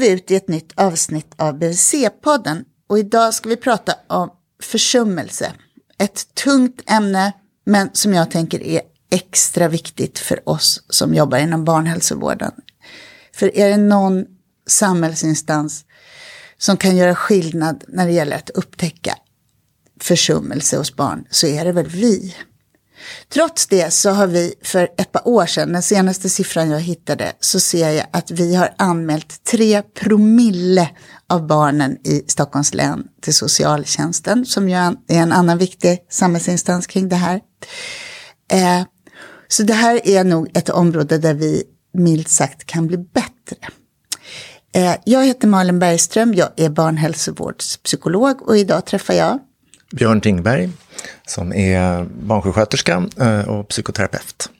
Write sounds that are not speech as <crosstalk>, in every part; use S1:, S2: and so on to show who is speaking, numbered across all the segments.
S1: vi ut i ett nytt avsnitt av BVC-podden och idag ska vi prata om försummelse. Ett tungt ämne men som jag tänker är extra viktigt för oss som jobbar inom barnhälsovården. För är det någon samhällsinstans som kan göra skillnad när det gäller att upptäcka försummelse hos barn så är det väl vi. Trots det så har vi för ett par år sedan, den senaste siffran jag hittade, så ser jag att vi har anmält tre promille av barnen i Stockholms län till socialtjänsten, som ju är en annan viktig samhällsinstans kring det här. Eh, så det här är nog ett område där vi milt sagt kan bli bättre. Eh, jag heter Malin Bergström, jag är barnhälsovårdspsykolog och idag träffar jag
S2: Björn Tingberg som är barnsjuksköterska eh, och psykoterapeut.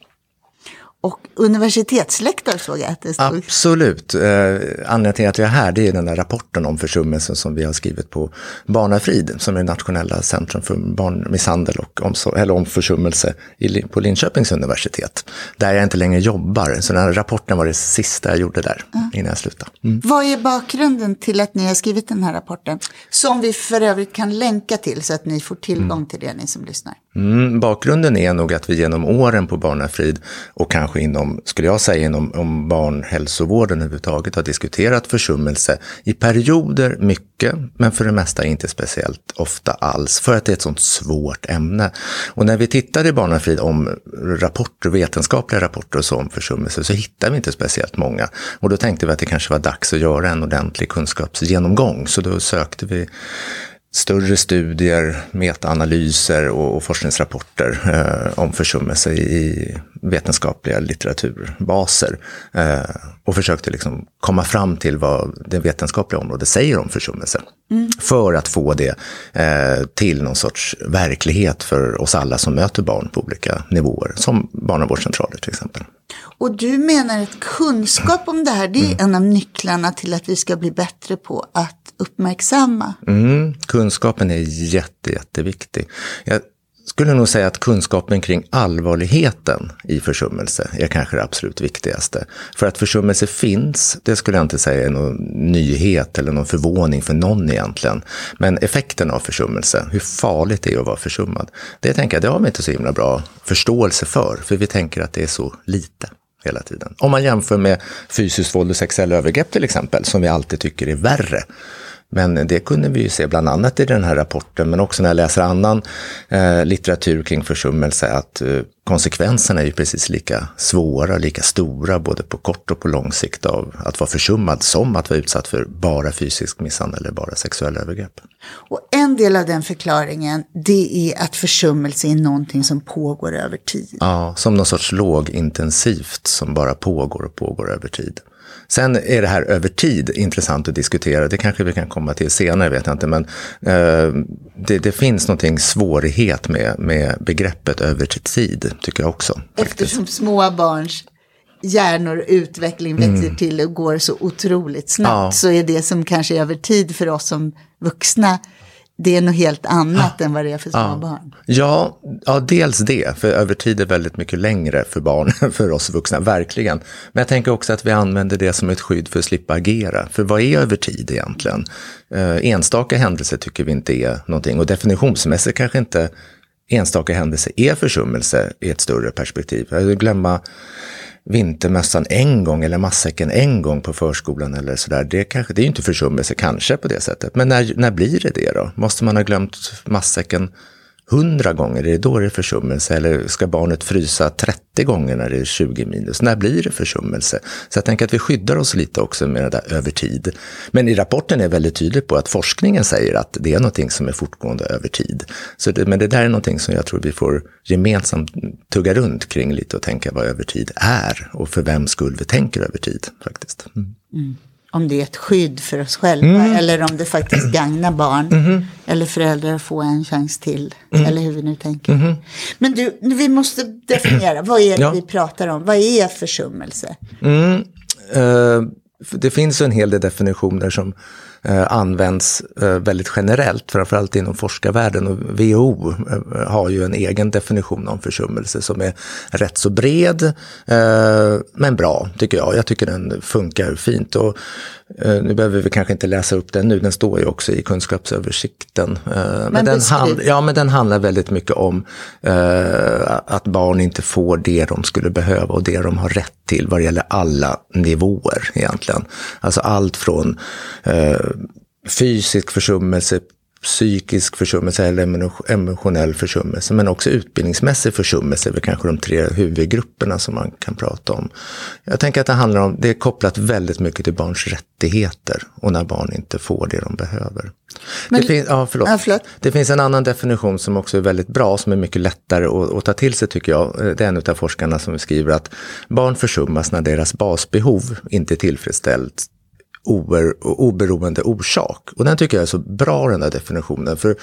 S1: Och universitetslektor såg jag att det stod.
S2: Absolut. Eh, anledningen till att jag är här det är den där rapporten om försummelsen som vi har skrivit på Barnafrid, som är nationella centrum för barnmisshandel och omsorg, eller om försummelse i, på Linköpings universitet. Där jag inte längre jobbar, så den här rapporten var det sista jag gjorde där mm. innan jag slutade.
S1: Mm. Vad är bakgrunden till att ni har skrivit den här rapporten? Som vi för övrigt kan länka till så att ni får tillgång mm. till det, ni som lyssnar.
S2: Mm, bakgrunden är nog att vi genom åren på Barnafrid och kanske inom, skulle jag säga, inom om barnhälsovården överhuvudtaget har diskuterat försummelse i perioder mycket, men för det mesta inte speciellt ofta alls, för att det är ett sånt svårt ämne. Och när vi tittar i Barnafrid om rapporter, vetenskapliga rapporter och så om försummelse så hittar vi inte speciellt många. Och då tänkte vi att det kanske var dags att göra en ordentlig kunskapsgenomgång, så då sökte vi större studier, metaanalyser och, och forskningsrapporter eh, om försummelse i vetenskapliga litteraturbaser. Eh, och försökte liksom komma fram till vad det vetenskapliga området säger om försummelse. Mm. För att få det eh, till någon sorts verklighet för oss alla som möter barn på olika nivåer, som barnavårdscentraler till exempel.
S1: Och du menar att kunskap om det här, det är mm. en av nycklarna till att vi ska bli bättre på att uppmärksamma?
S2: Mm, kunskapen är jätte, jätteviktig. Jag skulle nog säga att kunskapen kring allvarligheten i försummelse är kanske det absolut viktigaste. För att försummelse finns, det skulle jag inte säga är någon nyhet eller någon förvåning för någon egentligen. Men effekten av försummelse, hur farligt det är att vara försummad, det tänker jag, det har vi inte så himla bra förståelse för, för vi tänker att det är så lite hela tiden. Om man jämför med fysiskt våld och sexuella övergrepp till exempel, som vi alltid tycker är värre. Men det kunde vi ju se bland annat i den här rapporten, men också när jag läser annan eh, litteratur kring försummelse, att eh, konsekvenserna är ju precis lika svåra, lika stora, både på kort och på lång sikt av att vara försummad som att vara utsatt för bara fysisk misshandel eller bara sexuella övergrepp.
S1: Och en del av den förklaringen, det är att försummelse är någonting som pågår över tid.
S2: Ja, som någon sorts lågintensivt som bara pågår och pågår över tid. Sen är det här över tid intressant att diskutera. Det kanske vi kan komma till senare, vet jag inte. Men eh, det, det, finns någonting svårighet med, med begreppet över tid, tycker jag också.
S1: Faktiskt. Eftersom små barns hjärnor och utveckling växer mm. till och går så otroligt snabbt ja. så är det som kanske är över tid för oss som vuxna det är något helt annat ja. än vad det är för små
S2: ja.
S1: barn.
S2: Ja, ja, dels det, för över tid är väldigt mycket längre för barn än <laughs> för oss vuxna, verkligen. Men jag tänker också att vi använder det som ett skydd för att slippa agera. För vad är över tid egentligen? Eh, enstaka händelser tycker vi inte är någonting och definitionsmässigt kanske inte enstaka händelser är försummelse i ett större perspektiv. Jag glömma vintermössan en gång eller matsäcken en gång på förskolan eller sådär. Det, kanske, det är ju inte försummelse kanske på det sättet. Men när, när blir det det då? Måste man ha glömt matsäcken hundra gånger, är det då det är försummelse? Eller ska barnet frysa 30 gånger när det är 20 minus? När blir det försummelse? Så jag tänker att vi skyddar oss lite också med det där över tid. Men i rapporten är väldigt tydligt på att forskningen säger att det är någonting som är fortgående över tid. Så det, men det där är någonting som jag tror vi får gemensamt tugga runt kring lite och tänka vad över tid är och för vem skull vi tänker över tid faktiskt. Mm.
S1: Mm om det är ett skydd för oss själva mm. eller om det faktiskt <clears throat> gagnar barn mm. eller föräldrar att få en chans till. Mm. Eller hur vi nu tänker. Mm-hmm. Men du, vi måste definiera, vad är det ja. vi pratar om? Vad är försummelse?
S2: Uh, det finns en hel del definitioner som Eh, används eh, väldigt generellt, framförallt inom forskarvärlden. Och WHO eh, har ju en egen definition om försummelse som är rätt så bred, men bra tycker jag. Jag tycker den funkar fint. Och, nu behöver vi kanske inte läsa upp den nu, den står ju också i kunskapsöversikten. Men, men den, hand, ja, men den handlar väldigt mycket om att barn inte får det de skulle behöva och det de har rätt till vad det gäller alla nivåer egentligen. Alltså allt från eh, fysisk försummelse, psykisk försummelse eller emotionell försummelse, men också utbildningsmässig försummelse är väl kanske de tre huvudgrupperna som man kan prata om. Jag tänker att det handlar om, det är kopplat väldigt mycket till barns rättigheter och när barn inte får det de behöver. Men, det, fin ja, förlåt. Ja, förlåt. det finns en annan definition som också är väldigt bra, som är mycket lättare att, att ta till sig tycker jag. Det är en av forskarna som skriver att barn försummas när deras basbehov inte är tillfredsställt oberoende orsak. Och den tycker jag är så bra den där definitionen. För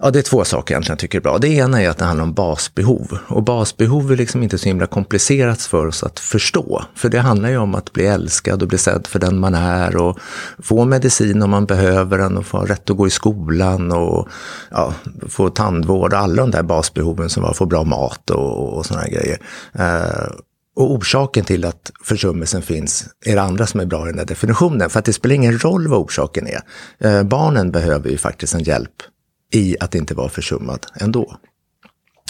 S2: Ja, det är två saker egentligen jag tycker är bra. Det ena är att det handlar om basbehov. Och basbehov är liksom inte så himla komplicerat för oss att förstå. För det handlar ju om att bli älskad och bli sedd för den man är och få medicin om man behöver den och få rätt att gå i skolan och ja, få tandvård och alla de där basbehoven som var, få bra mat och, och sådana grejer. Uh, och orsaken till att försummelsen finns är det andra som är bra i den där definitionen. För att det spelar ingen roll vad orsaken är. Eh, barnen behöver ju faktiskt en hjälp i att inte vara försummad ändå.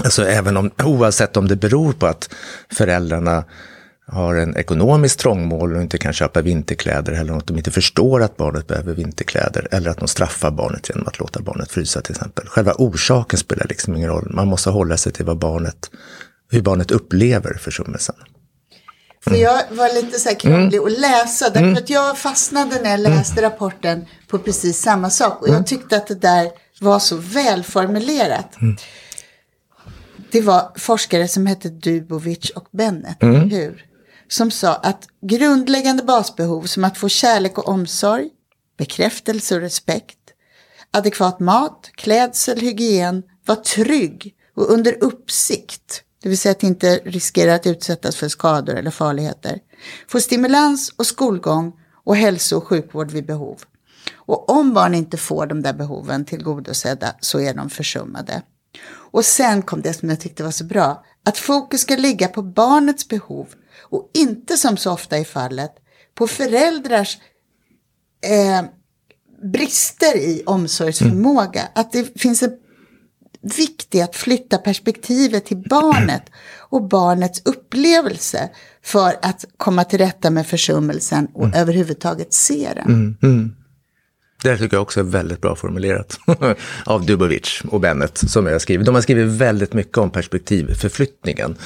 S2: Alltså även om, oavsett om det beror på att föräldrarna har en ekonomisk trångmål och inte kan köpa vinterkläder eller att de inte förstår att barnet behöver vinterkläder eller att de straffar barnet genom att låta barnet frysa till exempel. Själva orsaken spelar liksom ingen roll. Man måste hålla sig till vad barnet, hur barnet upplever försummelsen.
S1: För jag var lite så här krånglig att läsa. Därför mm. att jag fastnade när jag läste rapporten på precis samma sak. Och jag mm. tyckte att det där var så välformulerat. Mm. Det var forskare som hette Dubovic och Bennett, mm. hur? Som sa att grundläggande basbehov som att få kärlek och omsorg, bekräftelse och respekt, adekvat mat, klädsel, hygien, var trygg och under uppsikt det vill säga att inte riskera att utsättas för skador eller farligheter. Få stimulans och skolgång och hälso och sjukvård vid behov. Och om barn inte får de där behoven tillgodosedda så är de försummade. Och sen kom det som jag tyckte var så bra, att fokus ska ligga på barnets behov och inte som så ofta är fallet på föräldrars eh, brister i omsorgsförmåga. Mm. Att det finns en viktig att flytta perspektivet till barnet och barnets upplevelse för att komma till rätta med försummelsen och mm. överhuvudtaget se den. Mm, mm.
S2: Det tycker jag också är väldigt bra formulerat <laughs> av Dubovic och Bennett som jag har skrivit. De har skrivit väldigt mycket om perspektivförflyttningen.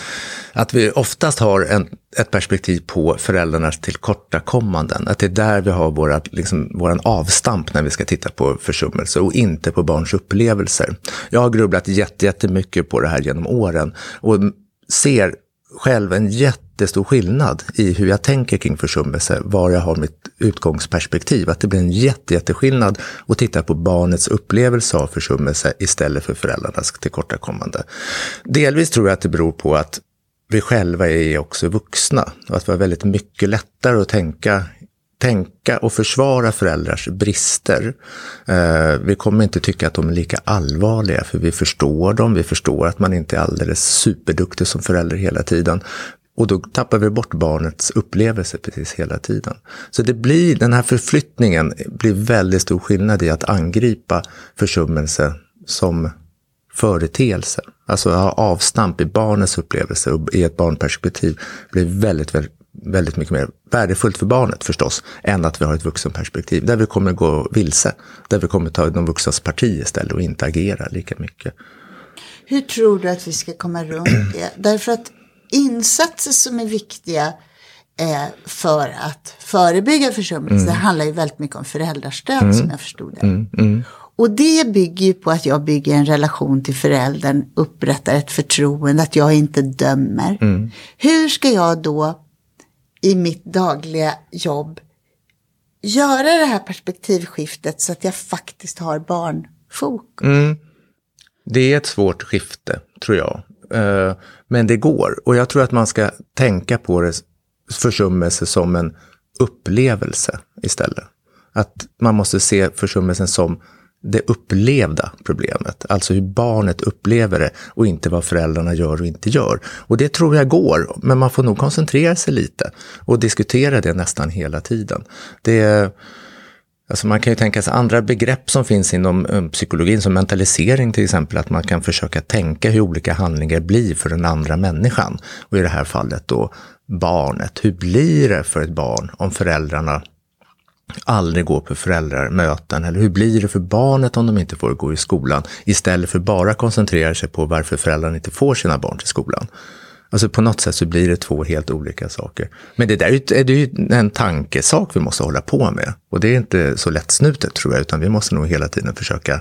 S2: Att vi oftast har en, ett perspektiv på föräldrarnas tillkortakommanden. Att det är där vi har våra, liksom, våran avstamp när vi ska titta på försummelse och inte på barns upplevelser. Jag har grubblat jättemycket på det här genom åren och ser själv en jättestor skillnad i hur jag tänker kring försummelse, var jag har mitt utgångsperspektiv. Att det blir en jätte, jätteskillnad att titta på barnets upplevelse av försummelse istället för föräldrarnas tillkortakommande. Delvis tror jag att det beror på att vi själva är också vuxna och att vi har väldigt mycket lättare att tänka tänka och försvara föräldrars brister. Eh, vi kommer inte tycka att de är lika allvarliga, för vi förstår dem. Vi förstår att man inte är alldeles superduktig som förälder hela tiden. Och då tappar vi bort barnets upplevelse precis hela tiden. Så det blir, den här förflyttningen blir väldigt stor skillnad i att angripa försummelse som företeelse. Alltså ha avstamp i barnets upplevelse och i ett barnperspektiv blir väldigt, väldigt väldigt mycket mer värdefullt för barnet förstås, än att vi har ett vuxenperspektiv. Där vi kommer gå vilse, där vi kommer ta de vuxnas parti istället och inte agera lika mycket.
S1: Hur tror du att vi ska komma runt det? Därför att insatser som är viktiga eh, för att förebygga försummelse mm. handlar ju väldigt mycket om föräldrastöd mm. som jag förstod det. Mm. mm. Och det bygger ju på att jag bygger en relation till föräldern, upprättar ett förtroende, att jag inte dömer. Mm. Hur ska jag då i mitt dagliga jobb göra det här perspektivskiftet så att jag faktiskt har barnfokus. Mm.
S2: Det är ett svårt skifte, tror jag. Eh, men det går. Och jag tror att man ska tänka på det försummelse som en upplevelse istället. Att man måste se försummelsen som det upplevda problemet, alltså hur barnet upplever det och inte vad föräldrarna gör och inte gör. Och det tror jag går, men man får nog koncentrera sig lite och diskutera det nästan hela tiden. Det Alltså man kan ju tänka sig andra begrepp som finns inom um, psykologin, som mentalisering till exempel, att man kan försöka tänka hur olika handlingar blir för den andra människan. Och i det här fallet då barnet. Hur blir det för ett barn om föräldrarna aldrig går på föräldramöten? Eller hur blir det för barnet om de inte får gå i skolan? Istället för bara koncentrera sig på varför föräldrarna inte får sina barn till skolan. Alltså på något sätt så blir det två helt olika saker. Men det där är ju en tankesak vi måste hålla på med. Och det är inte så lättsnutet tror jag, utan vi måste nog hela tiden försöka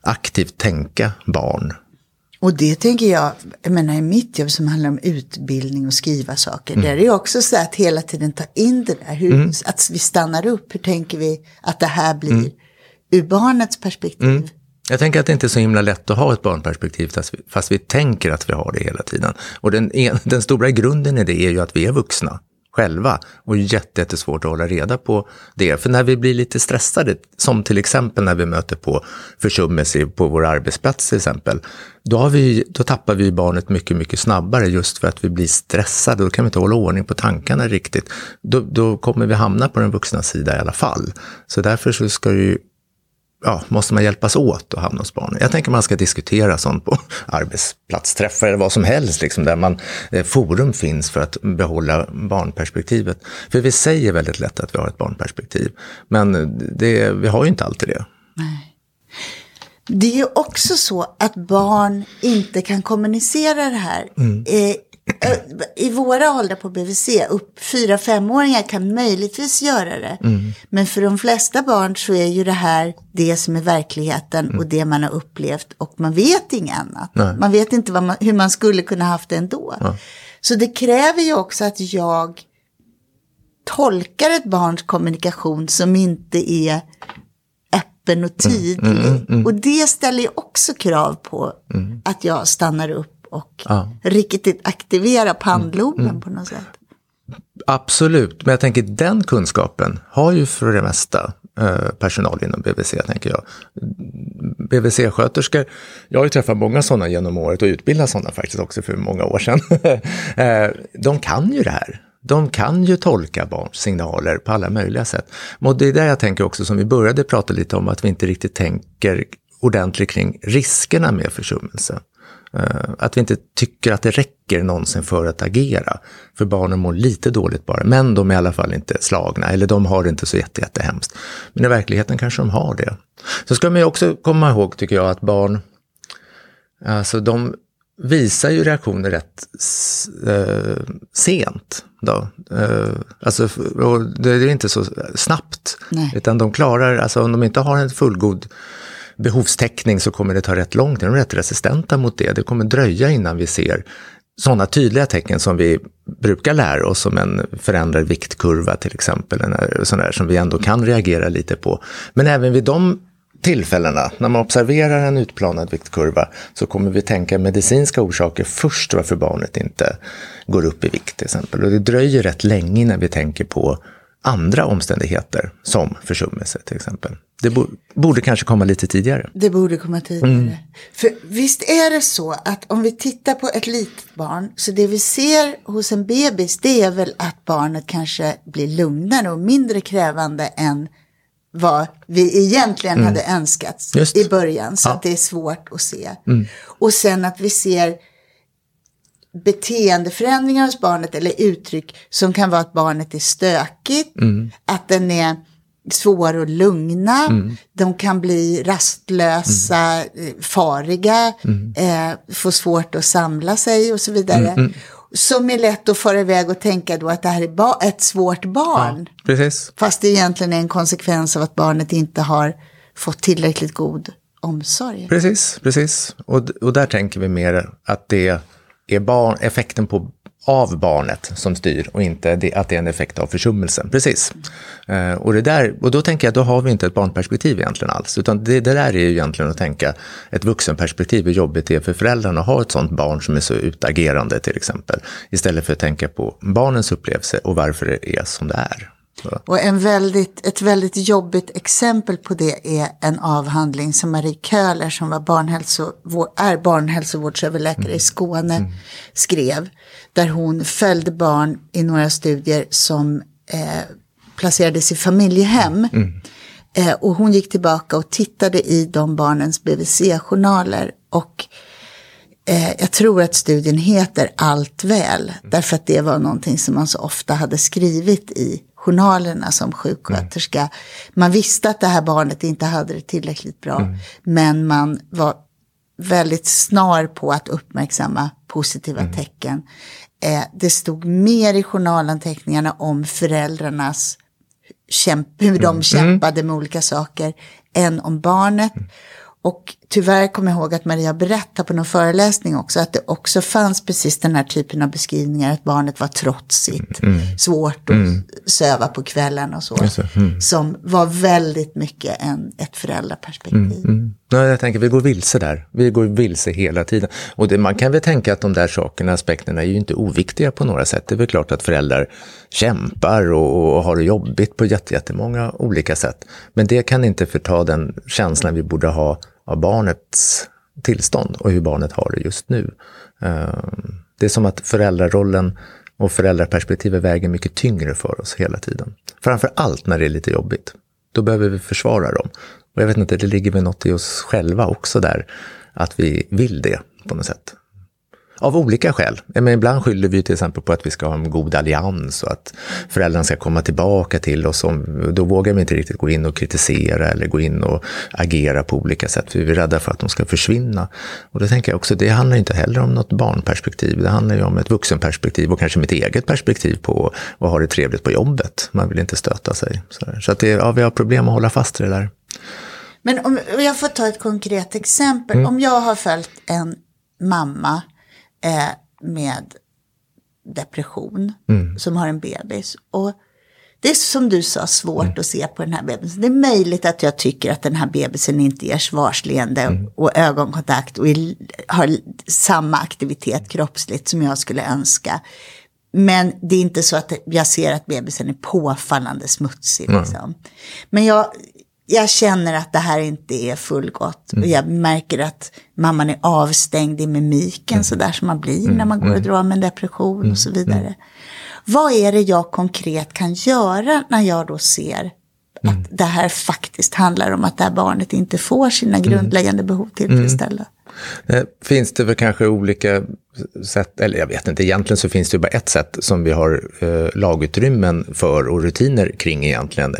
S2: aktivt tänka barn.
S1: Och det tänker jag, jag menar i mitt jobb som handlar om utbildning och skriva saker, mm. där är det också så att hela tiden ta in det där, hur, mm. att vi stannar upp, hur tänker vi att det här blir mm. ur barnets perspektiv. Mm.
S2: Jag tänker att det inte är så himla lätt att ha ett barnperspektiv fast vi, fast vi tänker att vi har det hela tiden. Och den, e- <laughs> den stora grunden i det är ju att vi är vuxna själva och jättesvårt att hålla reda på det. För när vi blir lite stressade, som till exempel när vi möter på försummelse på vår arbetsplats till exempel, då, har vi, då tappar vi barnet mycket, mycket snabbare just för att vi blir stressade. Då kan vi inte hålla ordning på tankarna riktigt. Då, då kommer vi hamna på den vuxna sida i alla fall. Så därför så ska ju ja, måste man hjälpas åt att hamna hos barnen. Jag tänker man ska diskutera sånt på <laughs> arbetsplatsträffar eller vad som helst, liksom, där man, eh, forum finns för att behålla barnperspektivet. För vi säger väldigt lätt att vi har ett barnperspektiv, men det, vi har ju inte alltid det.
S1: Nej. Det är ju också så att barn inte kan kommunicera det här. Mm. Eh, i våra åldrar på BVC, upp fyra femåringar kan möjligtvis göra det. Mm. Men för de flesta barn så är ju det här det som är verkligheten mm. och det man har upplevt. Och man vet inget annat. Nej. Man vet inte man, hur man skulle kunna haft det ändå. Ja. Så det kräver ju också att jag tolkar ett barns kommunikation som inte är öppen och mm. tydlig. Mm, mm, och det ställer ju också krav på mm. att jag stannar upp och ja. riktigt aktivera pannloben mm. mm. på något sätt.
S2: Absolut, men jag tänker den kunskapen har ju för det mesta eh, personal inom BVC, tänker jag. BVC-sköterskor, jag har ju träffat många sådana genom året och utbildat sådana faktiskt också för många år sedan. <laughs> Eh, de kan ju det här. De kan ju tolka barns signaler på alla möjliga sätt. Och det är där jag tänker också, som vi började prata lite om, att vi inte riktigt tänker ordentligt kring riskerna med försummelse. Eh, att vi inte tycker att det räcker någonsin för att agera. För barnen mår lite dåligt bara, men de är i alla fall inte slagna, eller de har det inte så jätte, jättehemskt. Men i verkligheten kanske de har det. Så ska man ju också komma ihåg, tycker jag, att barn, alltså de visar ju reaktioner rätt eh, sent. Då. Eh, alltså, det är inte så snabbt, Nej. utan de klarar, alltså om de inte har en fullgod behovstäckning så kommer det ta rätt lång tid. De är rätt resistenta mot det. Det kommer dröja innan vi ser sådana tydliga tecken som vi brukar lära oss som en förändrad viktkurva till exempel, eh, sån där, som vi ändå kan reagera lite på. Men även vid de tillfällena, när man observerar en utplanad viktkurva, så kommer vi tänka medicinska orsaker först varför barnet inte går upp i vikt till exempel. Och det dröjer rätt länge innan vi tänker på andra omständigheter, som försummelse till exempel. Det borde kanske komma lite tidigare.
S1: Det borde komma tidigare. Mm. För visst är det så att om vi tittar på ett litet barn, så det vi ser hos en bebis, det är väl att barnet kanske blir lugnare och mindre krävande än vad vi egentligen mm. hade önskat i början. Så ja. att det är svårt att se. Mm. Och sen att vi ser beteendeförändringar hos barnet eller uttryck som kan vara att barnet är stökigt, mm. att den är svår att lugna, mm. de kan bli rastlösa, mm. Eh, fariga, mm. eh, få svårt att samla sig och så vidare. Mm, mm. Som är lätt att föra iväg och tänka då att det här är ett svårt barn.
S2: Ja, precis.
S1: Fast det egentligen är en konsekvens av att barnet inte har fått tillräckligt god omsorg.
S2: Precis, precis. Och, och där tänker vi mer att det är barn, effekten på, av barnet som styr och inte det, att det är en effekt av försummelsen. Precis. Uh, och, det där, och då tänker jag, då har vi inte ett barnperspektiv egentligen alls, utan det, det där är ju egentligen att tänka ett vuxenperspektiv, hur jobbigt det är för föräldrarna att ha ett sånt barn som är så utagerande till exempel, istället för att tänka på barnens upplevelse och varför det är som det är.
S1: Och en väldigt, ett väldigt jobbigt exempel på det är en avhandling som Marie Köhler som var barnhälsovård, är barnhälsovårdsöverläkare i Skåne skrev. Där hon följde barn i några studier som eh, placerades i familjehem. Eh, och hon gick tillbaka och tittade i de barnens BVC-journaler. Och eh, jag tror att studien heter Allt väl. Därför att det var någonting som man så ofta hade skrivit i journalerna som sjuksköterska. Man visste att det här barnet inte hade det tillräckligt bra. Men man var väldigt snar på att uppmärksamma positiva tecken. Eh, det stod mer i journalanteckningarna om föräldrarnas kämp hur de kämpade med olika saker än om barnet. Och tyvärr kommer jag ihåg att Maria berättade på någon föreläsning också att det också fanns precis den här typen av beskrivningar att barnet var trotsigt, svårt att söva på kvällen och så.
S2: Mm.
S1: Som var väldigt mycket en, ett föräldraperspektiv.
S2: Mm. Ja, jag tänker vi går vilse där. Vi går vilse hela tiden. Och det, man kan väl tänka att de där sakerna, aspekterna är ju inte oviktiga på några sätt. Det är väl klart att föräldrar kämpar och, och har det jobbigt på jätte- jättemånga olika sätt. Men det kan inte förta den känslan vi borde ha av barnets tillstånd och hur barnet har det just nu. Ehm, det är som att föräldrarollen och föräldraperspektivet väger mycket tyngre för oss hela tiden. Framför allt när det är lite jobbigt. Då behöver vi försvara dem. Och jag vet inte, det ligger väl något i oss själva också där, att vi vill det på något sätt. Av olika skäl. Men ibland skyller vi till exempel på att vi ska ha en god allians och att föräldrarna ska komma tillbaka till oss. Då vågar vi inte riktigt gå in och kritisera eller gå in och agera på olika sätt. För vi är rädda för att de ska försvinna. Och då tänker jag också, det handlar inte heller om något barnperspektiv. Det handlar ju om ett vuxenperspektiv och kanske mitt eget perspektiv på att ha det trevligt på jobbet. Man vill inte stöta sig. Så att det, ja, vi har problem att hålla fast i det där.
S1: Men om jag får ta ett konkret exempel.
S2: Mm.
S1: Om jag har följt en mamma eh, med depression
S2: Mm.
S1: som har en bebis. Och det är som du sa svårt
S2: Mm.
S1: att se på den här bebisen. Det är möjligt att jag tycker att den här bebisen inte ger svarsleende
S2: Mm.
S1: och ögonkontakt och har samma aktivitet kroppsligt som jag skulle önska. Men det är inte så att jag ser att bebisen är påfallande smutsig. Liksom. Men jag, jag känner att det här inte är fullgott. Och jag märker att mamman är avstängd i mimiken, så där som man blir när man går och drar med en depression och så vidare. Vad är det jag konkret kan göra när jag då ser att det här faktiskt handlar om att det här barnet inte får sina grundläggande behov tillfredsställda?
S2: Eh, Finns det väl kanske olika sätt, eller jag vet inte, egentligen så finns det bara ett sätt som vi har eh, lagutrymmen för och rutiner kring egentligen.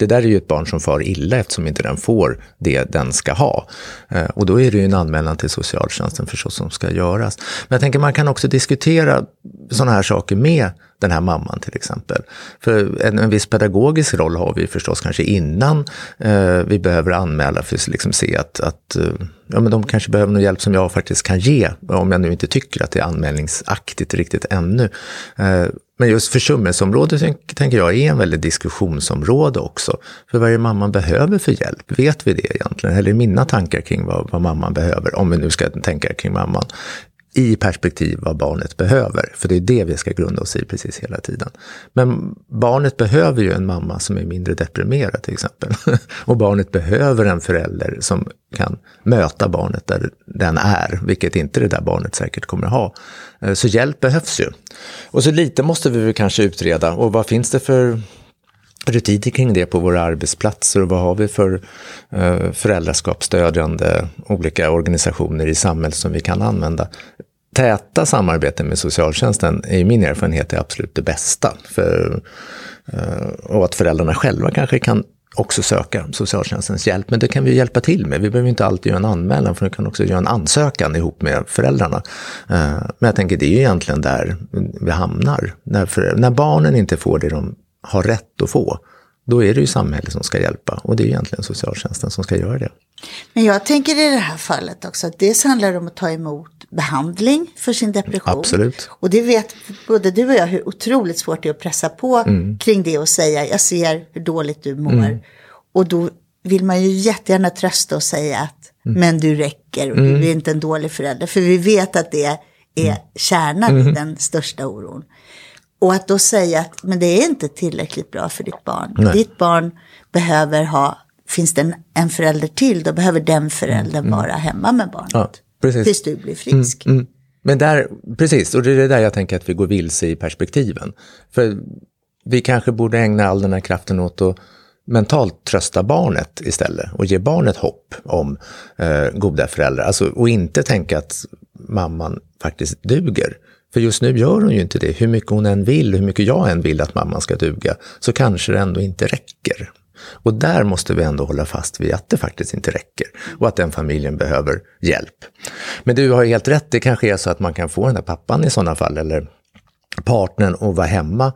S2: Det där är ju ett barn som far illa eftersom inte den får det den ska ha. Eh, och då är det ju en anmälan till socialtjänsten förstås som ska göras. Men jag tänker man kan också diskutera sådana här saker med den här mamman till exempel. För en, en viss pedagogisk roll har vi förstås kanske innan eh, vi behöver anmäla för att liksom se att, att eh, ja, men de kanske behöver någon hjälp som jag faktiskt kan ge, om jag nu inte tycker att det är anmälningsaktigt riktigt ännu. Eh, men just försummelseområdet tänk- tänker jag är en väldigt diskussionsområde också. För vad är det mamman behöver för hjälp? Vet vi det egentligen? Eller är mina tankar kring vad, vad mamman behöver, om vi nu ska tänka kring mamman, i perspektiv vad barnet behöver. För det är det vi ska grunda oss i precis hela tiden. Men barnet behöver ju en mamma som är mindre deprimerad till exempel. <laughs> Och barnet behöver en förälder som kan möta barnet där den är, vilket inte det där barnet säkert kommer att ha. Eh, så hjälp behövs ju. Och så lite måste vi väl kanske utreda, och vad finns det för rutiner kring det på våra arbetsplatser och vad har vi för eh, föräldraskapsstödjande olika organisationer i samhället som vi kan använda. Täta samarbeten med socialtjänsten är i min erfarenhet är absolut det bästa. För, eh, och att föräldrarna själva kanske kan också söka socialtjänstens hjälp, men det kan vi hjälpa till med. Vi behöver inte alltid göra en anmälan, för vi kan också göra en ansökan ihop med föräldrarna. Eh, men jag tänker, det är ju egentligen där vi hamnar. När, för, när barnen inte får det de har rätt att få, då är det ju samhället som ska hjälpa. Och det är egentligen socialtjänsten som ska göra det.
S1: Men jag tänker i det här fallet också att dels handlar det om att ta emot behandling för sin depression.
S2: Absolut.
S1: Och det vet både du och jag hur otroligt svårt det är att pressa på
S2: Mm.
S1: kring det och säga jag ser hur dåligt du mår. Och då vill man ju jättegärna trösta och säga att
S2: Mm.
S1: men du räcker och du är inte en dålig förälder. För vi vet att det är
S2: Mm.
S1: kärnan i den största oron. Och att då säga att men det är inte tillräckligt bra för ditt barn.
S2: Nej.
S1: Ditt barn behöver ha, finns det en, en förälder till, då behöver den föräldern vara hemma med barnet.
S2: Mm, Ja, precis.
S1: Tills du blir frisk.
S2: Mm. Men där, precis, och det är där jag tänker att vi går vilse i perspektiven. För vi kanske borde ägna all den här kraften åt att mentalt trösta barnet istället och ge barnet hopp om eh, goda föräldrar. Alltså, och inte tänka att mamman faktiskt duger. För just nu gör hon ju inte det. Hur mycket hon än vill, hur mycket jag än vill att mamman ska duga, så kanske det ändå inte räcker. Och där måste vi ändå hålla fast vid att det faktiskt inte räcker och att den familjen behöver hjälp. Men du har ju helt rätt, det kanske är så att man kan få den där pappan i sådana fall, eller partnern att vara hemma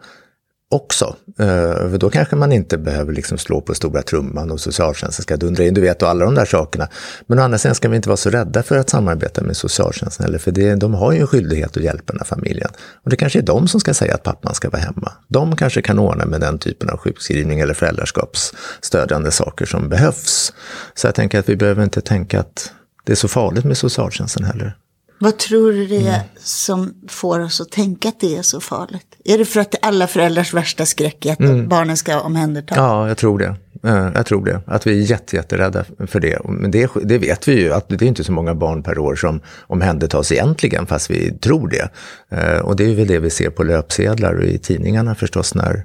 S2: också. Eh, för då kanske man inte behöver liksom slå på stora trumman och socialtjänsten ska dundra in, du vet, och alla de där sakerna. Men å andra sidan ska vi inte vara så rädda för att samarbeta med socialtjänsten, eller för det, de har ju en skyldighet att hjälpa den här familjen. Och det kanske är de som ska säga att pappan ska vara hemma. De kanske kan ordna med den typen av sjukskrivning eller föräldraskapsstödjande saker som behövs. Så jag tänker att vi behöver inte tänka att det är så farligt med socialtjänsten heller.
S1: Vad tror du det
S2: Mm.
S1: är som får oss att tänka att det är så farligt? Är det för att alla föräldrars värsta skräck är att barnen ska omhändertas?
S2: Mm. Ja, jag tror det. Eh, Jag tror det. Att vi är jätte, jätterädda för det. Men det, det vet vi ju, att det är inte så många barn per år som omhändertas egentligen, fast vi tror det. Eh, Och det är väl det vi ser på löpsedlar och i tidningarna förstås, när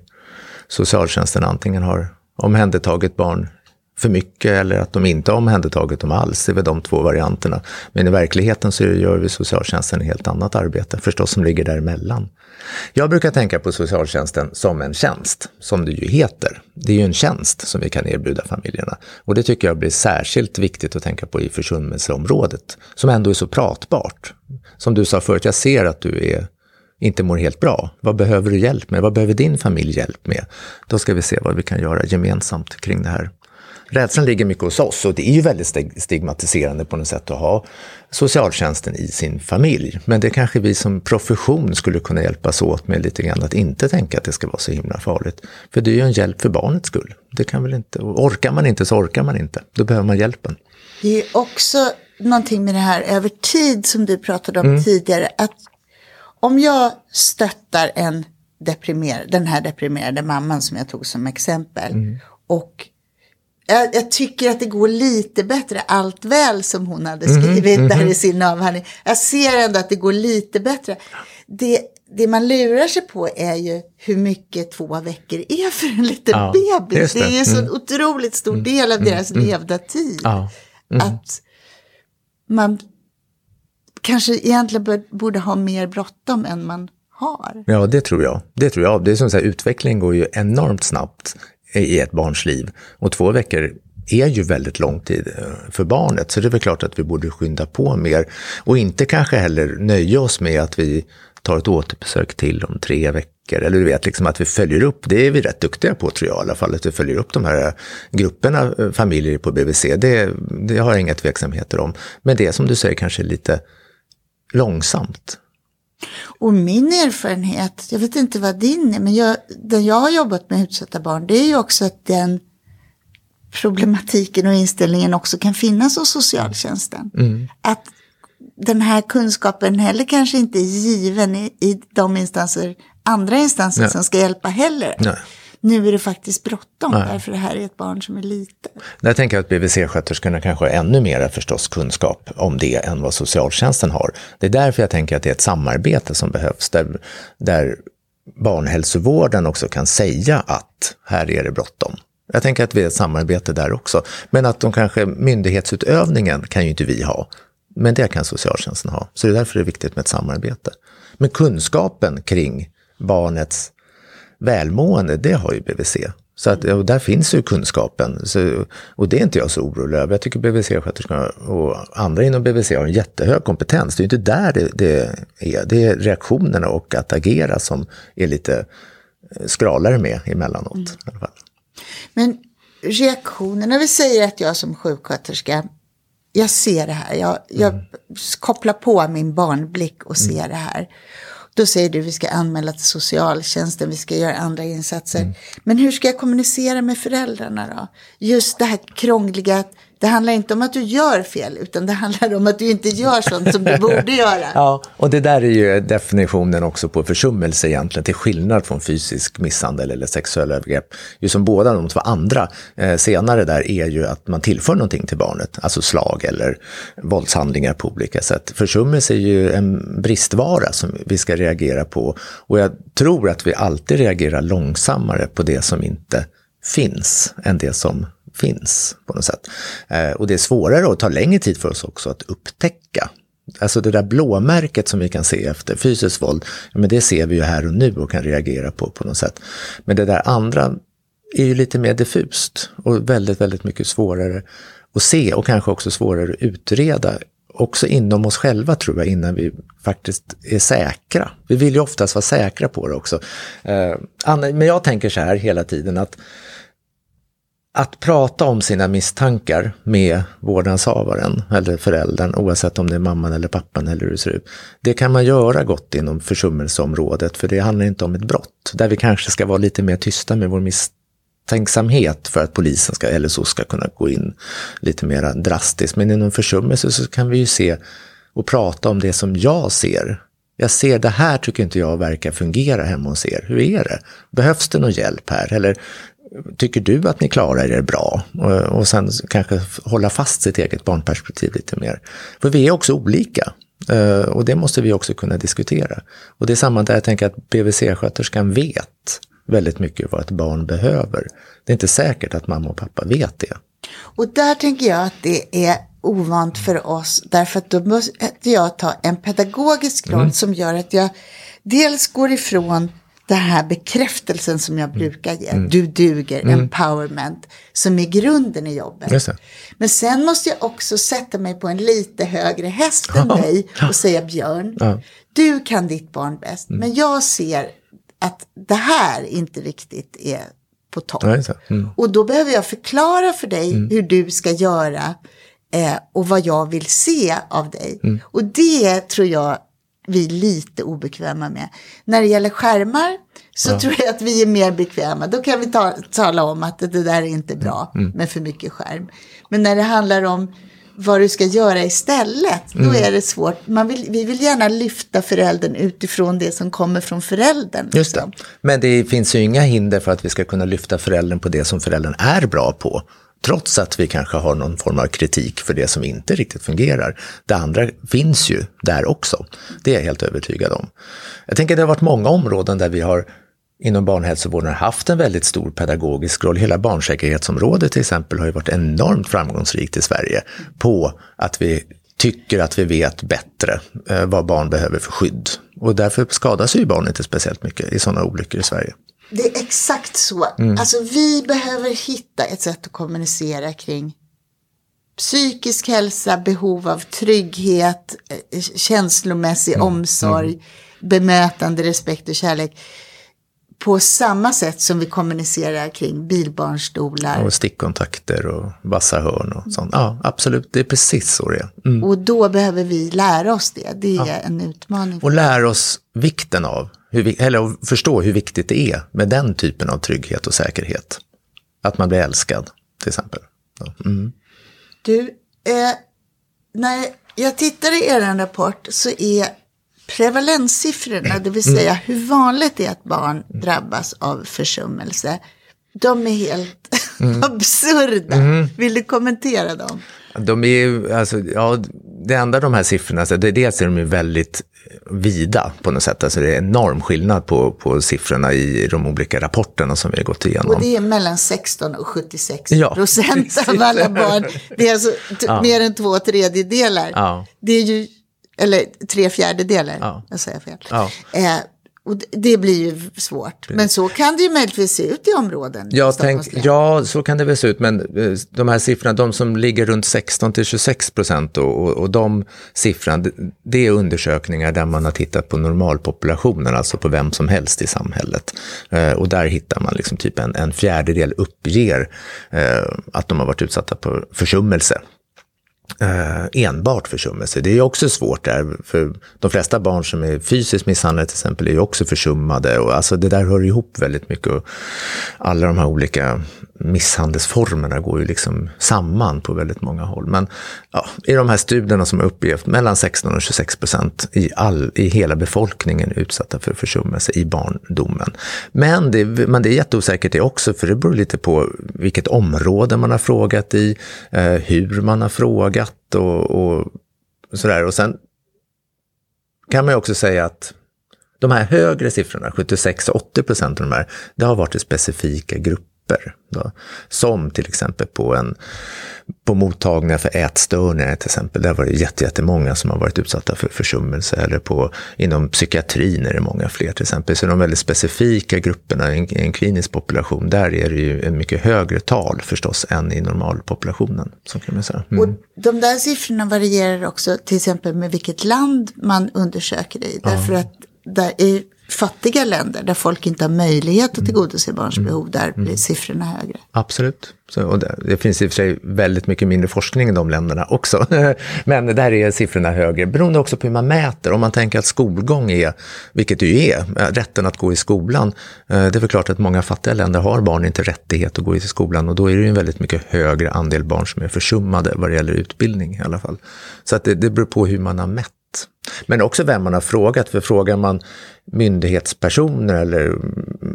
S2: socialtjänsten antingen har omhändertagit barn för mycket eller att de inte har omhändertagit dem alls. Det är väl de två varianterna. Men i verkligheten så gör vi socialtjänsten ett helt annat arbete, förstås som ligger däremellan. Jag brukar tänka på socialtjänsten som en tjänst, som det ju heter. Det är ju en tjänst som vi kan erbjuda familjerna. Och det tycker jag blir särskilt viktigt att tänka på i försummelseområdet, som ändå är så pratbart. Som du sa förut, jag ser att du är inte mår helt bra. Vad behöver du hjälp med? Vad behöver din familj hjälp med? Då ska vi se vad vi kan göra gemensamt kring det här. Rädslan ligger mycket hos oss och det är ju väldigt stig- stigmatiserande på något sätt att ha socialtjänsten i sin familj. Men det kanske vi som profession skulle kunna hjälpas åt med lite grann att inte tänka att det ska vara så himla farligt. För det är ju en hjälp för barnets skull. Det kan väl inte, och orkar man inte så orkar man inte. Då behöver man hjälpen.
S1: Det är också någonting med det här över tid som du pratade om
S2: Mm.
S1: tidigare. Att om jag stöttar en deprimer, den här deprimerade mamman som jag tog som exempel.
S2: Mm.
S1: Och jag, jag tycker att det går lite bättre, allt väl som hon hade
S2: Mm-hmm,
S1: skrivit där i sin avhandling. Jag ser ändå att det går lite bättre. Det, det man lurar sig på är ju hur mycket två veckor är för en liten
S2: Ja,
S1: bebis. Det.
S2: det.
S1: är ju en så
S2: Mm.
S1: otroligt stor del av deras levda tid.
S2: Ja.
S1: Att man kanske egentligen borde ha mer bråttom än man har.
S2: Ja, det tror jag. Det tror jag. Det är som så här, utvecklingen går ju enormt snabbt i ett barns liv. Och två veckor är ju väldigt lång tid eh, för barnet. Så det är väl klart att vi borde skynda på mer. Och inte kanske heller nöja oss med att vi tar ett återbesök till om tre veckor. Eller du vet, liksom att vi följer upp, det är vi rätt duktiga på tror jag i alla fall, att vi följer upp de här eh, grupperna eh, familjer på BVC. Det, det har jag inga tveksamheter om. Men det är som du säger kanske lite långsamt.
S1: Och min erfarenhet, jag vet inte vad din är, men jag, den jag har jobbat med utsatta barn, det är ju också att den problematiken och inställningen också kan finnas hos socialtjänsten. Att den här kunskapen heller kanske inte är given i, i de instanser, andra instanser
S2: Nej.
S1: som ska hjälpa heller.
S2: Nej.
S1: Nu är det faktiskt bråttom,
S2: Nej.
S1: därför det här är ett barn som är litet.
S2: Jag tänker att BVC-sköterskorna kanske har ännu mer förstås kunskap om det än vad socialtjänsten har. Det är därför jag tänker att det är ett samarbete som behövs, där, där barnhälsovården också kan säga att här är det bråttom. Jag tänker att vi är ett samarbete där också. Men att de kanske, myndighetsutövningen kan ju inte vi ha. Men det kan socialtjänsten ha. Så det är därför det är viktigt med ett samarbete. Men kunskapen kring barnets välmående, det har ju BVC. Så att, och där finns ju kunskapen. Så, och det är inte jag så orolig över. Jag tycker BVC-sköterskorna och andra inom BVC har en jättehög kompetens. Det är inte där det, det är. Det är reaktionerna och att agera som är lite eh, skralare med emellanåt. I alla fall.
S1: Men reaktionerna, vi säger att jag som sjuksköterska, jag ser det här, jag, jag kopplar på min barnblick och ser det här. Då säger du vi ska anmäla till socialtjänsten, vi ska göra andra insatser. Men hur ska jag kommunicera med föräldrarna då? Just det här krångliga, att Det handlar inte om att du gör fel, utan det handlar om att du inte gör sånt som du borde <laughs> göra.
S2: Ja, och det där är ju definitionen också på försummelse egentligen, till skillnad från fysisk misshandel eller sexuella övergrepp. Ju som båda de två andra eh, senare där är ju att man tillför någonting till barnet, alltså slag eller våldshandlingar på olika sätt. Försummelse är ju en bristvara som vi ska reagera på och jag tror att vi alltid reagerar långsammare på det som inte finns än det som finns på något sätt. Eh, och det är svårare och tar längre tid för oss också att upptäcka. Alltså det där blåmärket som vi kan se efter fysiskt våld, ja, men det ser vi ju här och nu och kan reagera på på något sätt. Men det där andra är ju lite mer diffust och väldigt, väldigt mycket svårare att se och kanske också svårare att utreda också inom oss själva tror jag innan vi faktiskt är säkra. Vi vill ju oftast vara säkra på det också. Eh, men jag tänker så här hela tiden att att prata om sina misstankar med vårdnadshavaren eller föräldern, oavsett om det är mamman eller pappan eller hur det ser ut. Det kan man göra gott inom försummelseområdet, för det handlar inte om ett brott. Där vi kanske ska vara lite mer tysta med vår misstänksamhet för att polisen ska, eller så ska kunna gå in lite mer drastiskt. Men inom försummelse så kan vi ju se och prata om det som jag ser. Jag ser det här tycker inte jag verkar fungera hemma hos er. Hur är det? Behövs det någon hjälp här? Eller tycker du att ni klarar er bra? Och sen kanske hålla fast sitt eget barnperspektiv lite mer. För vi är också olika. Eh, och det måste vi också kunna diskutera. Och det är samma där jag tänker att BVC-sköterskan vet väldigt mycket vad ett barn behöver. Det är inte säkert att mamma och pappa vet det.
S1: Och där tänker jag att det är ovant för oss, därför att då måste jag ta en pedagogisk roll mm. som gör att jag dels går ifrån den här bekräftelsen som jag brukar ge. Mm. Du duger, mm. empowerment, som är grunden i jobbet. Men sen måste jag också sätta mig på en lite högre häst än dig och säga Björn, ja. du kan ditt barn bäst. Mm. Men jag ser att det här inte riktigt är på topp. Mm. Och då behöver jag förklara för dig mm. hur du ska göra eh, och vad jag vill se av dig. Mm. Och det tror jag vi lite obekväma med. När det gäller skärmar så ja. tror jag att vi är mer bekväma. Då kan vi ta, tala om att det där är inte bra mm. med för mycket skärm. Men när det handlar om vad du ska göra istället, då mm. är det svårt. Man vill, vi vill gärna lyfta föräldern utifrån det som kommer från föräldern.
S2: Just det. Liksom. Men det finns ju inga hinder för att vi ska kunna lyfta föräldern på det som föräldern är bra på. Trots att vi kanske har någon form av kritik för det som inte riktigt fungerar. Det andra finns ju där också. Det är jag helt övertygad om. Jag tänker att det har varit många områden där vi har inom barnhälsovården haft en väldigt stor pedagogisk roll. Hela barnsäkerhetsområdet till exempel har ju varit enormt framgångsrikt i Sverige på att vi tycker att vi vet bättre eh, vad barn behöver för skydd. Och därför skadas ju barn inte speciellt mycket i sådana olyckor i Sverige.
S1: Det är exakt så. Mm. Alltså vi behöver hitta ett sätt att kommunicera kring psykisk hälsa, behov av trygghet, eh, känslomässig mm. omsorg, bemötande, respekt och kärlek. På samma sätt som vi kommunicerar kring bilbarnstolar.
S2: Och stickkontakter och vassa hörn och sånt. Ja, absolut. Det är precis så det är.
S1: Mm. Och då behöver vi lära oss det. Det är ja. en utmaning.
S2: Och lära oss vikten av hur, eller förstå hur viktigt det är med den typen av trygghet och säkerhet. Att man blir älskad, till exempel. Mm.
S1: Du, eh, när jag tittar i er rapport så är prevalenssiffrorna, det vill säga mm. hur vanligt det är att barn drabbas av försummelse, de är helt mm. <laughs> absurda. Mm. Vill du kommentera dem?
S2: De är alltså, ja, det enda de här siffrorna, alltså, det, dels är de ju väldigt vida på något sätt. Alltså det är enorm skillnad på, på siffrorna i de olika rapporterna som vi har gått igenom.
S1: Och det är mellan 16 och 76 ja, procent av alla barn. Det är alltså ja. mer än två tredjedelar. Ja. Det är ju, eller tre fjärdedelar, ja. jag säger fel. Ja. Eh, och det blir ju svårt. Men så kan det ju möjligtvis se ut i områden.
S2: Jag tänk, ja, så kan det väl se ut. Men eh, de här siffrorna, de som ligger runt 16 till 26 procent och, och, och de siffrorna, det är undersökningar där man har tittat på normalpopulationen, alltså på vem som helst i samhället. Eh, och där hittar man liksom typ en, en fjärdedel uppger eh, att de har varit utsatta för försummelse eh, enbart försummelse. Det är också svårt där, för de flesta barn som är fysiskt misshandlade till exempel är ju också försummade. Och alltså det där hör ihop väldigt mycket. Och alla de här olika misshandelsformerna går ju liksom samman på väldigt många håll. Men ja, i de här studierna som har upplevt mellan 16 och 26 procent i, all, i hela befolkningen utsatta för försummelse i barndomen. Men det, men det är jätteosäkert det också, för det beror lite på vilket område man har frågat i, eh, hur man har frågat och, och sådär. Och sen kan man ju också säga att de här högre siffrorna, 76-80 procent av de här, det har varit i specifika grupper. Då. Som till exempel på, en, på mottagningar för ätstörningar till exempel. Där var det jättemånga som har varit utsatta för försummelse. Eller på, inom psykiatrin är det många fler till exempel. Så de väldigt specifika grupperna i en, i en klinisk population, där är det ju en mycket högre tal förstås än i normalpopulationen. Så kan man säga. Mm.
S1: Och de där siffrorna varierar också till exempel med vilket land man undersöker i. Därför ja. att där är fattiga länder där folk inte har möjlighet att mm. tillgodose barns mm. behov, där blir mm. siffrorna högre.
S2: Absolut. Så, och det, det, finns i och för sig väldigt mycket mindre forskning i de länderna också. <laughs> Men där är siffrorna högre, beroende också på hur man mäter. Om man tänker att skolgång är, vilket det ju är, rätten att gå i skolan. Eh, det är väl klart att många fattiga länder har barn inte rättighet att gå i skolan och då är det ju en väldigt mycket högre andel barn som är försummade vad det gäller utbildning i alla fall. Så att det, det beror på hur man har mätt. Men också vem man har frågat, för frågar man myndighetspersoner eller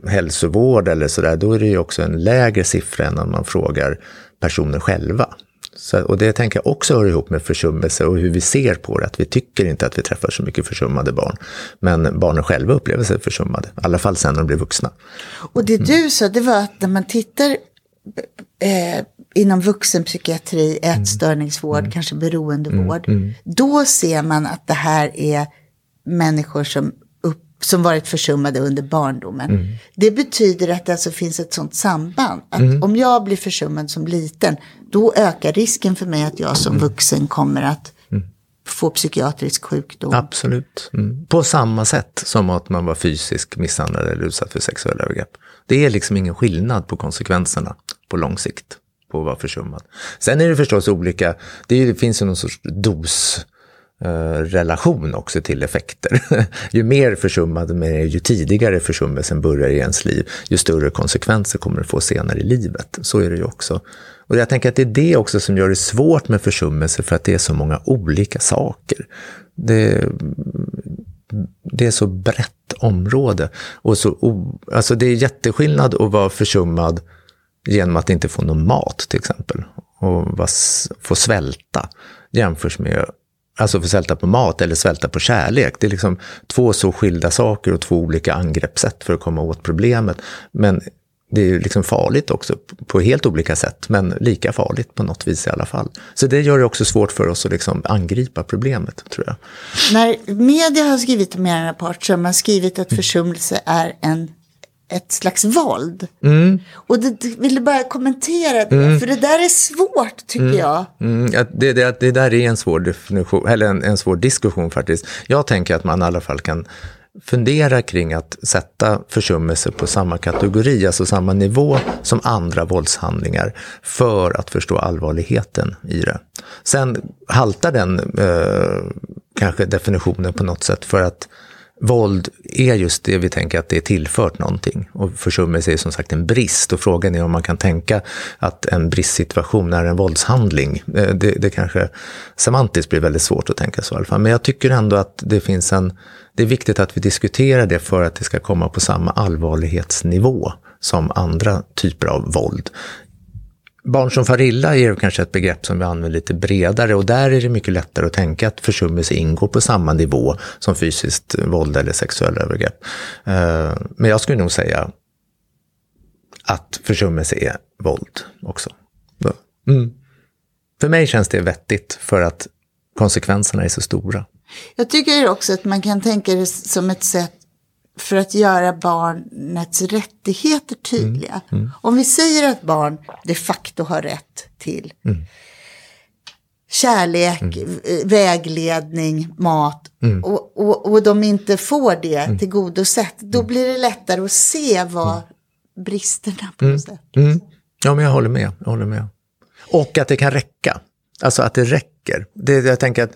S2: hälsovård eller sådär, då är det ju också en lägre siffra än om man frågar personer själva. Så, och det tänker jag också hör ihop med försummelse och hur vi ser på det, att vi tycker inte att vi träffar så mycket försummade barn. Men barnen själva upplever sig försummade, i alla fall sen när de blir vuxna.
S1: Och det du sa, det var att när man tittar eh, inom vuxenpsykiatri, ätstörningsvård, mm. kanske beroendevård, mm. Mm. då ser man att det här är människor som som varit försummade under barndomen. Mm. Det betyder att det alltså finns ett sånt samband. Att mm. om jag blir försummad som liten, då ökar risken för mig att jag som mm. vuxen kommer att mm. få psykiatrisk sjukdom.
S2: Absolut. Mm. På samma sätt som att man var fysiskt misshandlad eller utsatt för sexuella övergrepp. Det är liksom ingen skillnad på konsekvenserna på lång sikt på att vara försummad. Sen är det förstås olika, det finns ju någon sorts dos eh, relation också till effekter. <laughs> ju mer försummad man är, ju tidigare försummelsen börjar i ens liv, ju större konsekvenser kommer det få senare i livet. Så är det ju också. Och jag tänker att det är det också som gör det svårt med försummelse, för att det är så många olika saker. Det, det är så brett område. Och så, alltså det är jätteskillnad att vara försummad genom att inte få någon mat till exempel. Och få svälta jämfört med Alltså för svälta på mat eller svälta på kärlek. Det är liksom två så skilda saker och två olika angreppssätt för att komma åt problemet. Men det är liksom farligt också på helt olika sätt, men lika farligt på något vis i alla fall. Så det gör det också svårt för oss att liksom angripa problemet, tror jag.
S1: När media har skrivit om er rapport så har man skrivit att försummelse är en ett slags våld. Mm. Och det, vill du bara kommentera det? Mm. För det där är svårt tycker mm. jag.
S2: Mm. Det, det, det, där är en svår, definition, eller en, en svår diskussion faktiskt. Jag tänker att man i alla fall kan fundera kring att sätta försummelser på samma kategori, alltså samma nivå som andra våldshandlingar för att förstå allvarligheten i det. Sen haltar den eh, kanske definitionen på något sätt för att Våld är just det vi tänker att det är tillfört någonting. Och försummelse är som sagt en brist. Och frågan är om man kan tänka att en bristsituation är en våldshandling. Eh, det, det kanske semantiskt blir väldigt svårt att tänka så i alla fall. Men jag tycker ändå att det finns en... Det är viktigt att vi diskuterar det för att det ska komma på samma allvarlighetsnivå som andra typer av våld. Barn som far illa är kanske ett begrepp som vi använder lite bredare och där är det mycket lättare att tänka att försummelse ingår på samma nivå som fysiskt våld eller sexuella övergrepp. Eh, men jag skulle nog säga att försummelse är våld också. Mm. För mig känns det vettigt för att konsekvenserna är så stora.
S1: Jag tycker också att man kan tänka det som ett sätt för att göra barnets rättigheter tydliga. Mm. Mm. Om vi säger att barn de facto har rätt till mm. kärlek, mm. vägledning, mat mm. och, och, och de inte får det mm. tillgodosett, då blir det lättare att se vad bristerna på något sätt.
S2: Ja, men jag håller med. Jag håller med. Och att det kan räcka. Alltså att det räcker räcker. Det, jag tänker att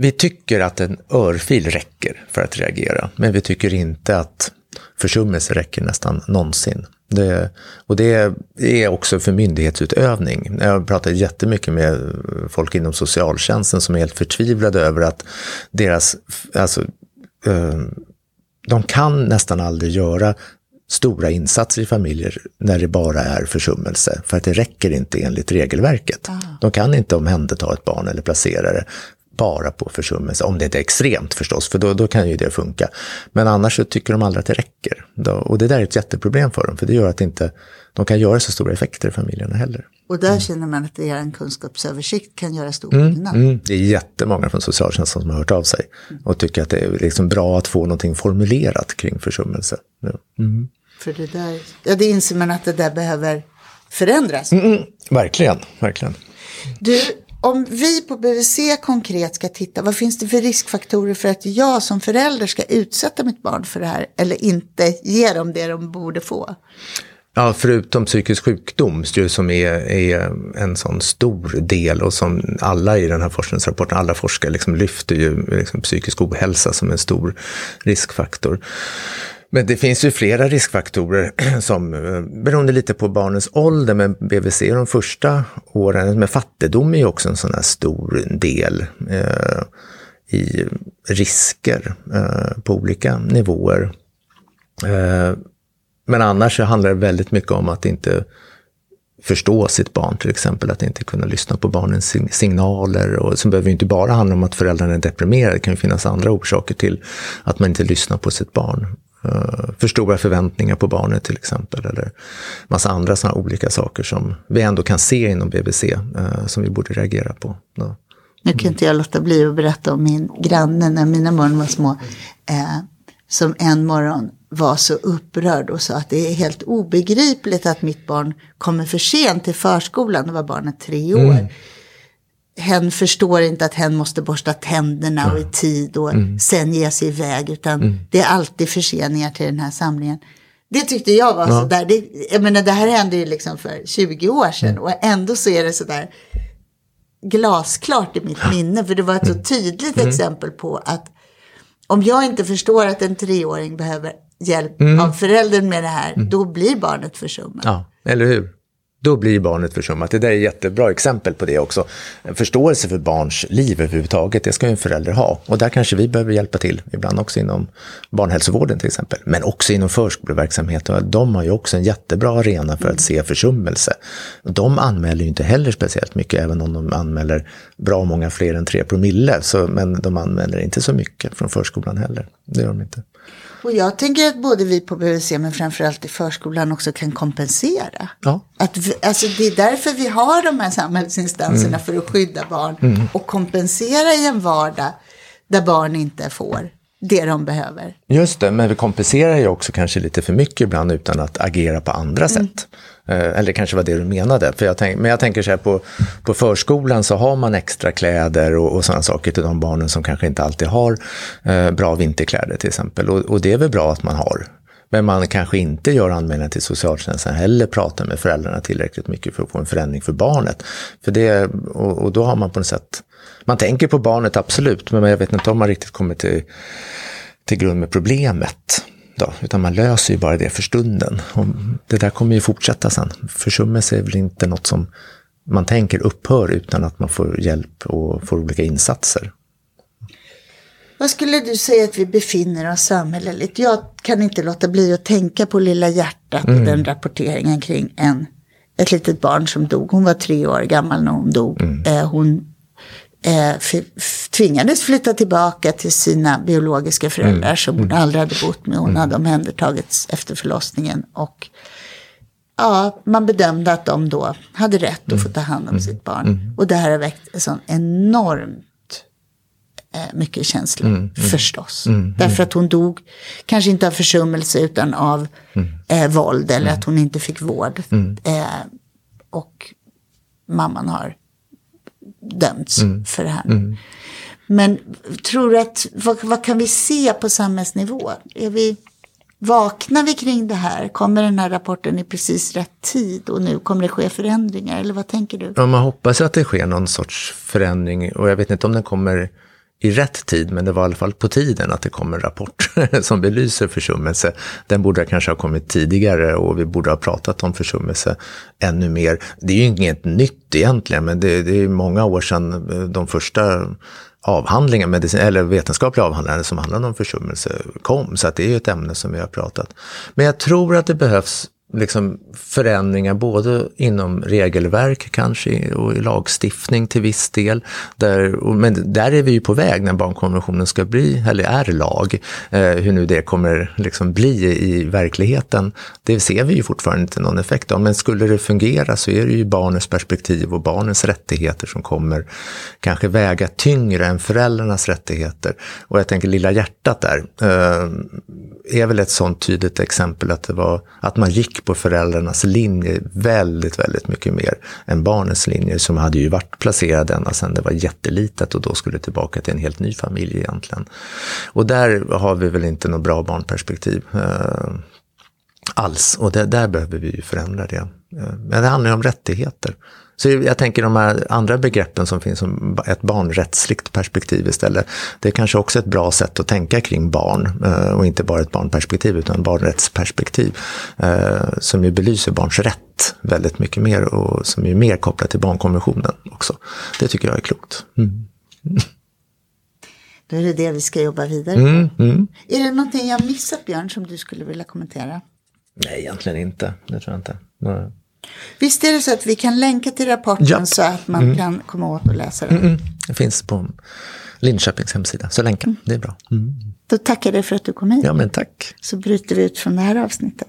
S2: vi tycker att en örfil räcker för att reagera, men vi tycker inte att försummelse räcker nästan någonsin. Det, och det är också för myndighetsutövning. Jag har pratat jättemycket med folk inom socialtjänsten som är helt förtvivlade över att deras, alltså, eh, de kan nästan aldrig göra stora insatser i familjer när det bara är försummelse, för att det räcker inte enligt regelverket. Ah. De kan inte omhänderta ett barn eller placera det bara på försummelse, om det inte är extremt förstås, för då, då kan ju det funka. Men annars så tycker de aldrig att det räcker. Då, och det där är ett jätteproblem för dem, för det gör att inte de kan göra så stora effekter i familjerna heller.
S1: Och där mm. känner man att er kunskapsöversikt kan göra stor mm, skillnad. Mm,
S2: det är jättemånga från socialtjänsten som har hört av sig och tycker att det är liksom bra att få någonting formulerat kring försummelse.
S1: Mm. För det där, ja det inser man att det där behöver förändras.
S2: Mm, mm. verkligen, verkligen.
S1: Du, om vi på BVC konkret ska titta, vad finns det för riskfaktorer för att jag som förälder ska utsätta mitt barn för det här eller inte ge dem det de borde få?
S2: Ja, förutom psykisk sjukdom som är, är, en sån stor del och som alla i den här forskningsrapporten, alla forskare liksom lyfter ju liksom psykisk ohälsa som en stor riskfaktor. Men det finns ju flera riskfaktorer <clears throat> som eh, beroende lite på barnens ålder, men BVC de första åren, med fattigdom är ju också en sån här stor del eh, i risker eh, på olika nivåer. Eh, men annars så handlar det väldigt mycket om att inte förstå sitt barn till exempel, att inte kunna lyssna på barnens signaler. Och så behöver inte bara handla om att föräldrarna är deprimerade, det kan ju finnas andra orsaker till att man inte lyssnar på sitt barn. Uh, för stora förväntningar på barnet till exempel. Eller massa andra sådana olika saker som vi ändå kan se inom BVC uh, som vi borde reagera på. Ja.
S1: Nu kan inte jag låta bli att berätta om min granne när mina barn var små. Eh, som en morgon var så upprörd och sa att det är helt obegripligt att mitt barn kommer för sent till förskolan. Då var barnet tre år. Mm hen förstår inte att hen måste borsta tänderna och i tid och mm. sen ge sig iväg. Utan mm. det är alltid förseningar till den här samlingen. Det tyckte jag var ja. sådär. Det, jag menar, det här hände ju liksom för 20 år sedan. Mm. Och ändå så är det sådär glasklart i mitt minne. För det var ett så mm. tydligt mm. exempel på att om jag inte förstår att en treåring behöver hjälp av föräldern med det här, då blir barnet försummat.
S2: Ja, eller hur? Då blir barnet försummat. Det där är ett jättebra exempel på det också. En förståelse för barns liv överhuvudtaget, det ska ju en förälder ha. Och där kanske vi behöver hjälpa till, ibland också inom barnhälsovården till exempel. Men också inom förskoleverksamheten. De har ju också en jättebra arena för att se försummelse. De anmäler ju inte heller speciellt mycket, även om de anmäler bra många fler än tre promille. Så, men de anmäler inte så mycket från förskolan heller. Det gör de inte.
S1: Och jag tänker att både vi på BVC men framförallt i förskolan också kan kompensera.
S2: Ja.
S1: Att, alltså det är därför vi har de här samhällsinstanserna mm. för att skydda barn mm. och kompensera i en vardag där barn inte får det de behöver.
S2: Just det, men vi kompenserar ju också kanske lite för mycket ibland utan att agera på andra mm. sätt. Eh, eller det kanske var det du menade. För jag tänk, men jag tänker så här, på, på förskolan så har man extra kläder och, och sådana saker till de barnen som kanske inte alltid har eh, bra vinterkläder till exempel. Och, och, det är väl bra att man har. Men man kanske inte gör anmälan till socialtjänsten heller, pratar med föräldrarna tillräckligt mycket för att få en förändring för barnet. För det, och, och då har man på något sätt, man tänker på barnet absolut, men jag vet inte om man riktigt kommer till, till grund med problemet. Då, utan man löser ju bara det för stunden. Och det där kommer ju fortsätta sen. Försummelse är väl inte något som man tänker upphör utan att man får hjälp och får olika insatser.
S1: Vad skulle du säga att vi befinner oss samhälleligt? Jag kan inte låta bli att tänka på Lilla hjärtat mm. och den rapporteringen kring en, ett litet barn som dog. Hon var tre år gammal när hon dog. Mm. Eh, hon eh, tvingades flytta tillbaka till sina biologiska föräldrar mm. som hon mm. aldrig hade bott med. Hon mm. hade omhändertagits efter förlossningen. Och ja, man bedömde att de då hade rätt att få ta hand om mm. sitt barn. Mm. Och det här har väckt en sån enormt eh, mycket känslor, mm, mm, förstås. Mm, Därför att hon dog, kanske inte av försummelse utan av eh, våld eller att hon inte fick vård. Eh, och mamman har dömts mm. för det här. Mm. Men tror du att, vad, vad, kan vi se på samhällsnivå? Är vi... Vaknar vi kring det här? Kommer den här rapporten i precis rätt tid och nu kommer det ske förändringar? Eller vad tänker du?
S2: Ja, man hoppas att det sker någon sorts förändring och jag vet inte om den kommer i rätt tid, men det var i alla fall på tiden att det kom en rapport <laughs> som belyser försummelse. Den borde kanske ha kommit tidigare och vi borde ha pratat om försummelse ännu mer. Det är ju inget nytt egentligen, men det, det är många år sedan eh, de första avhandlingar, medicin, eller vetenskapliga avhandlingar som handlade om försummelse kom. Så att det är ju ett ämne som vi har pratat. Men jag tror att det behövs liksom förändringar både inom regelverk kanske och i lagstiftning till viss del. Där, men där är vi ju på väg när barnkonventionen ska bli, eller är lag. Eh, hur nu det kommer liksom bli i verkligheten, det ser vi ju fortfarande inte någon effekt av. Men skulle det fungera så är det ju barnens perspektiv och barnens rättigheter som kommer kanske väga tyngre än föräldrarnas rättigheter. Och jag tänker Lilla hjärtat där eh, är väl ett sånt tydligt exempel att det var att man gick på föräldrarnas linje väldigt, väldigt mycket mer än barnens linje som hade ju varit placerad ända sedan det var jättelitet och då skulle tillbaka till en helt ny familj egentligen. Och där har vi väl inte något bra barnperspektiv eh, alls och det, där behöver vi ju förändra det. Eh, men det handlar ju om rättigheter. Så jag tänker de här andra begreppen som finns som ett barnrättsligt perspektiv istället. Det är kanske också ett bra sätt att tänka kring barn eh, och inte bara ett barnperspektiv utan barnrättsperspektiv eh, som ju belyser barns rätt väldigt mycket mer och som är mer kopplat till barnkonventionen också. Det tycker jag är klokt. Mm.
S1: Då är det det vi ska jobba vidare på.
S2: Mm, mm.
S1: Är det någonting jag missat Björn som du skulle vilja kommentera?
S2: Nej, egentligen inte. Det tror jag inte. Nej.
S1: Visst är det så att vi kan länka till rapporten
S2: Ja.
S1: så att man kan komma åt och läsa den?
S2: Mm. Det finns på Linköpings hemsida, så länka. Det är bra. Mm.
S1: Då tackar jag dig för att du kom hit.
S2: Ja, men tack.
S1: Så bryter vi ut från det här avsnittet.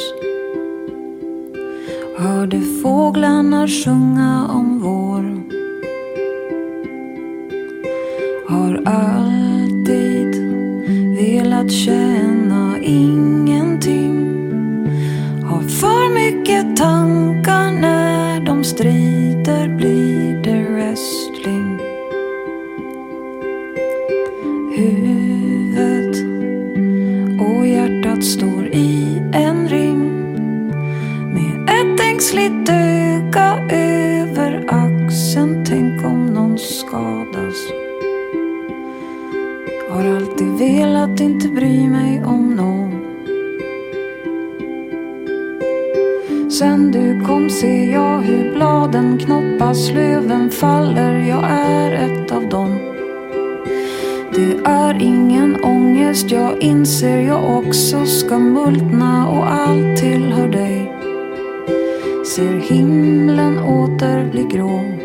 S3: Hörde fåglarna sjunga om vår stanna och allt tillhör dig. Ser himlen åter bli grå.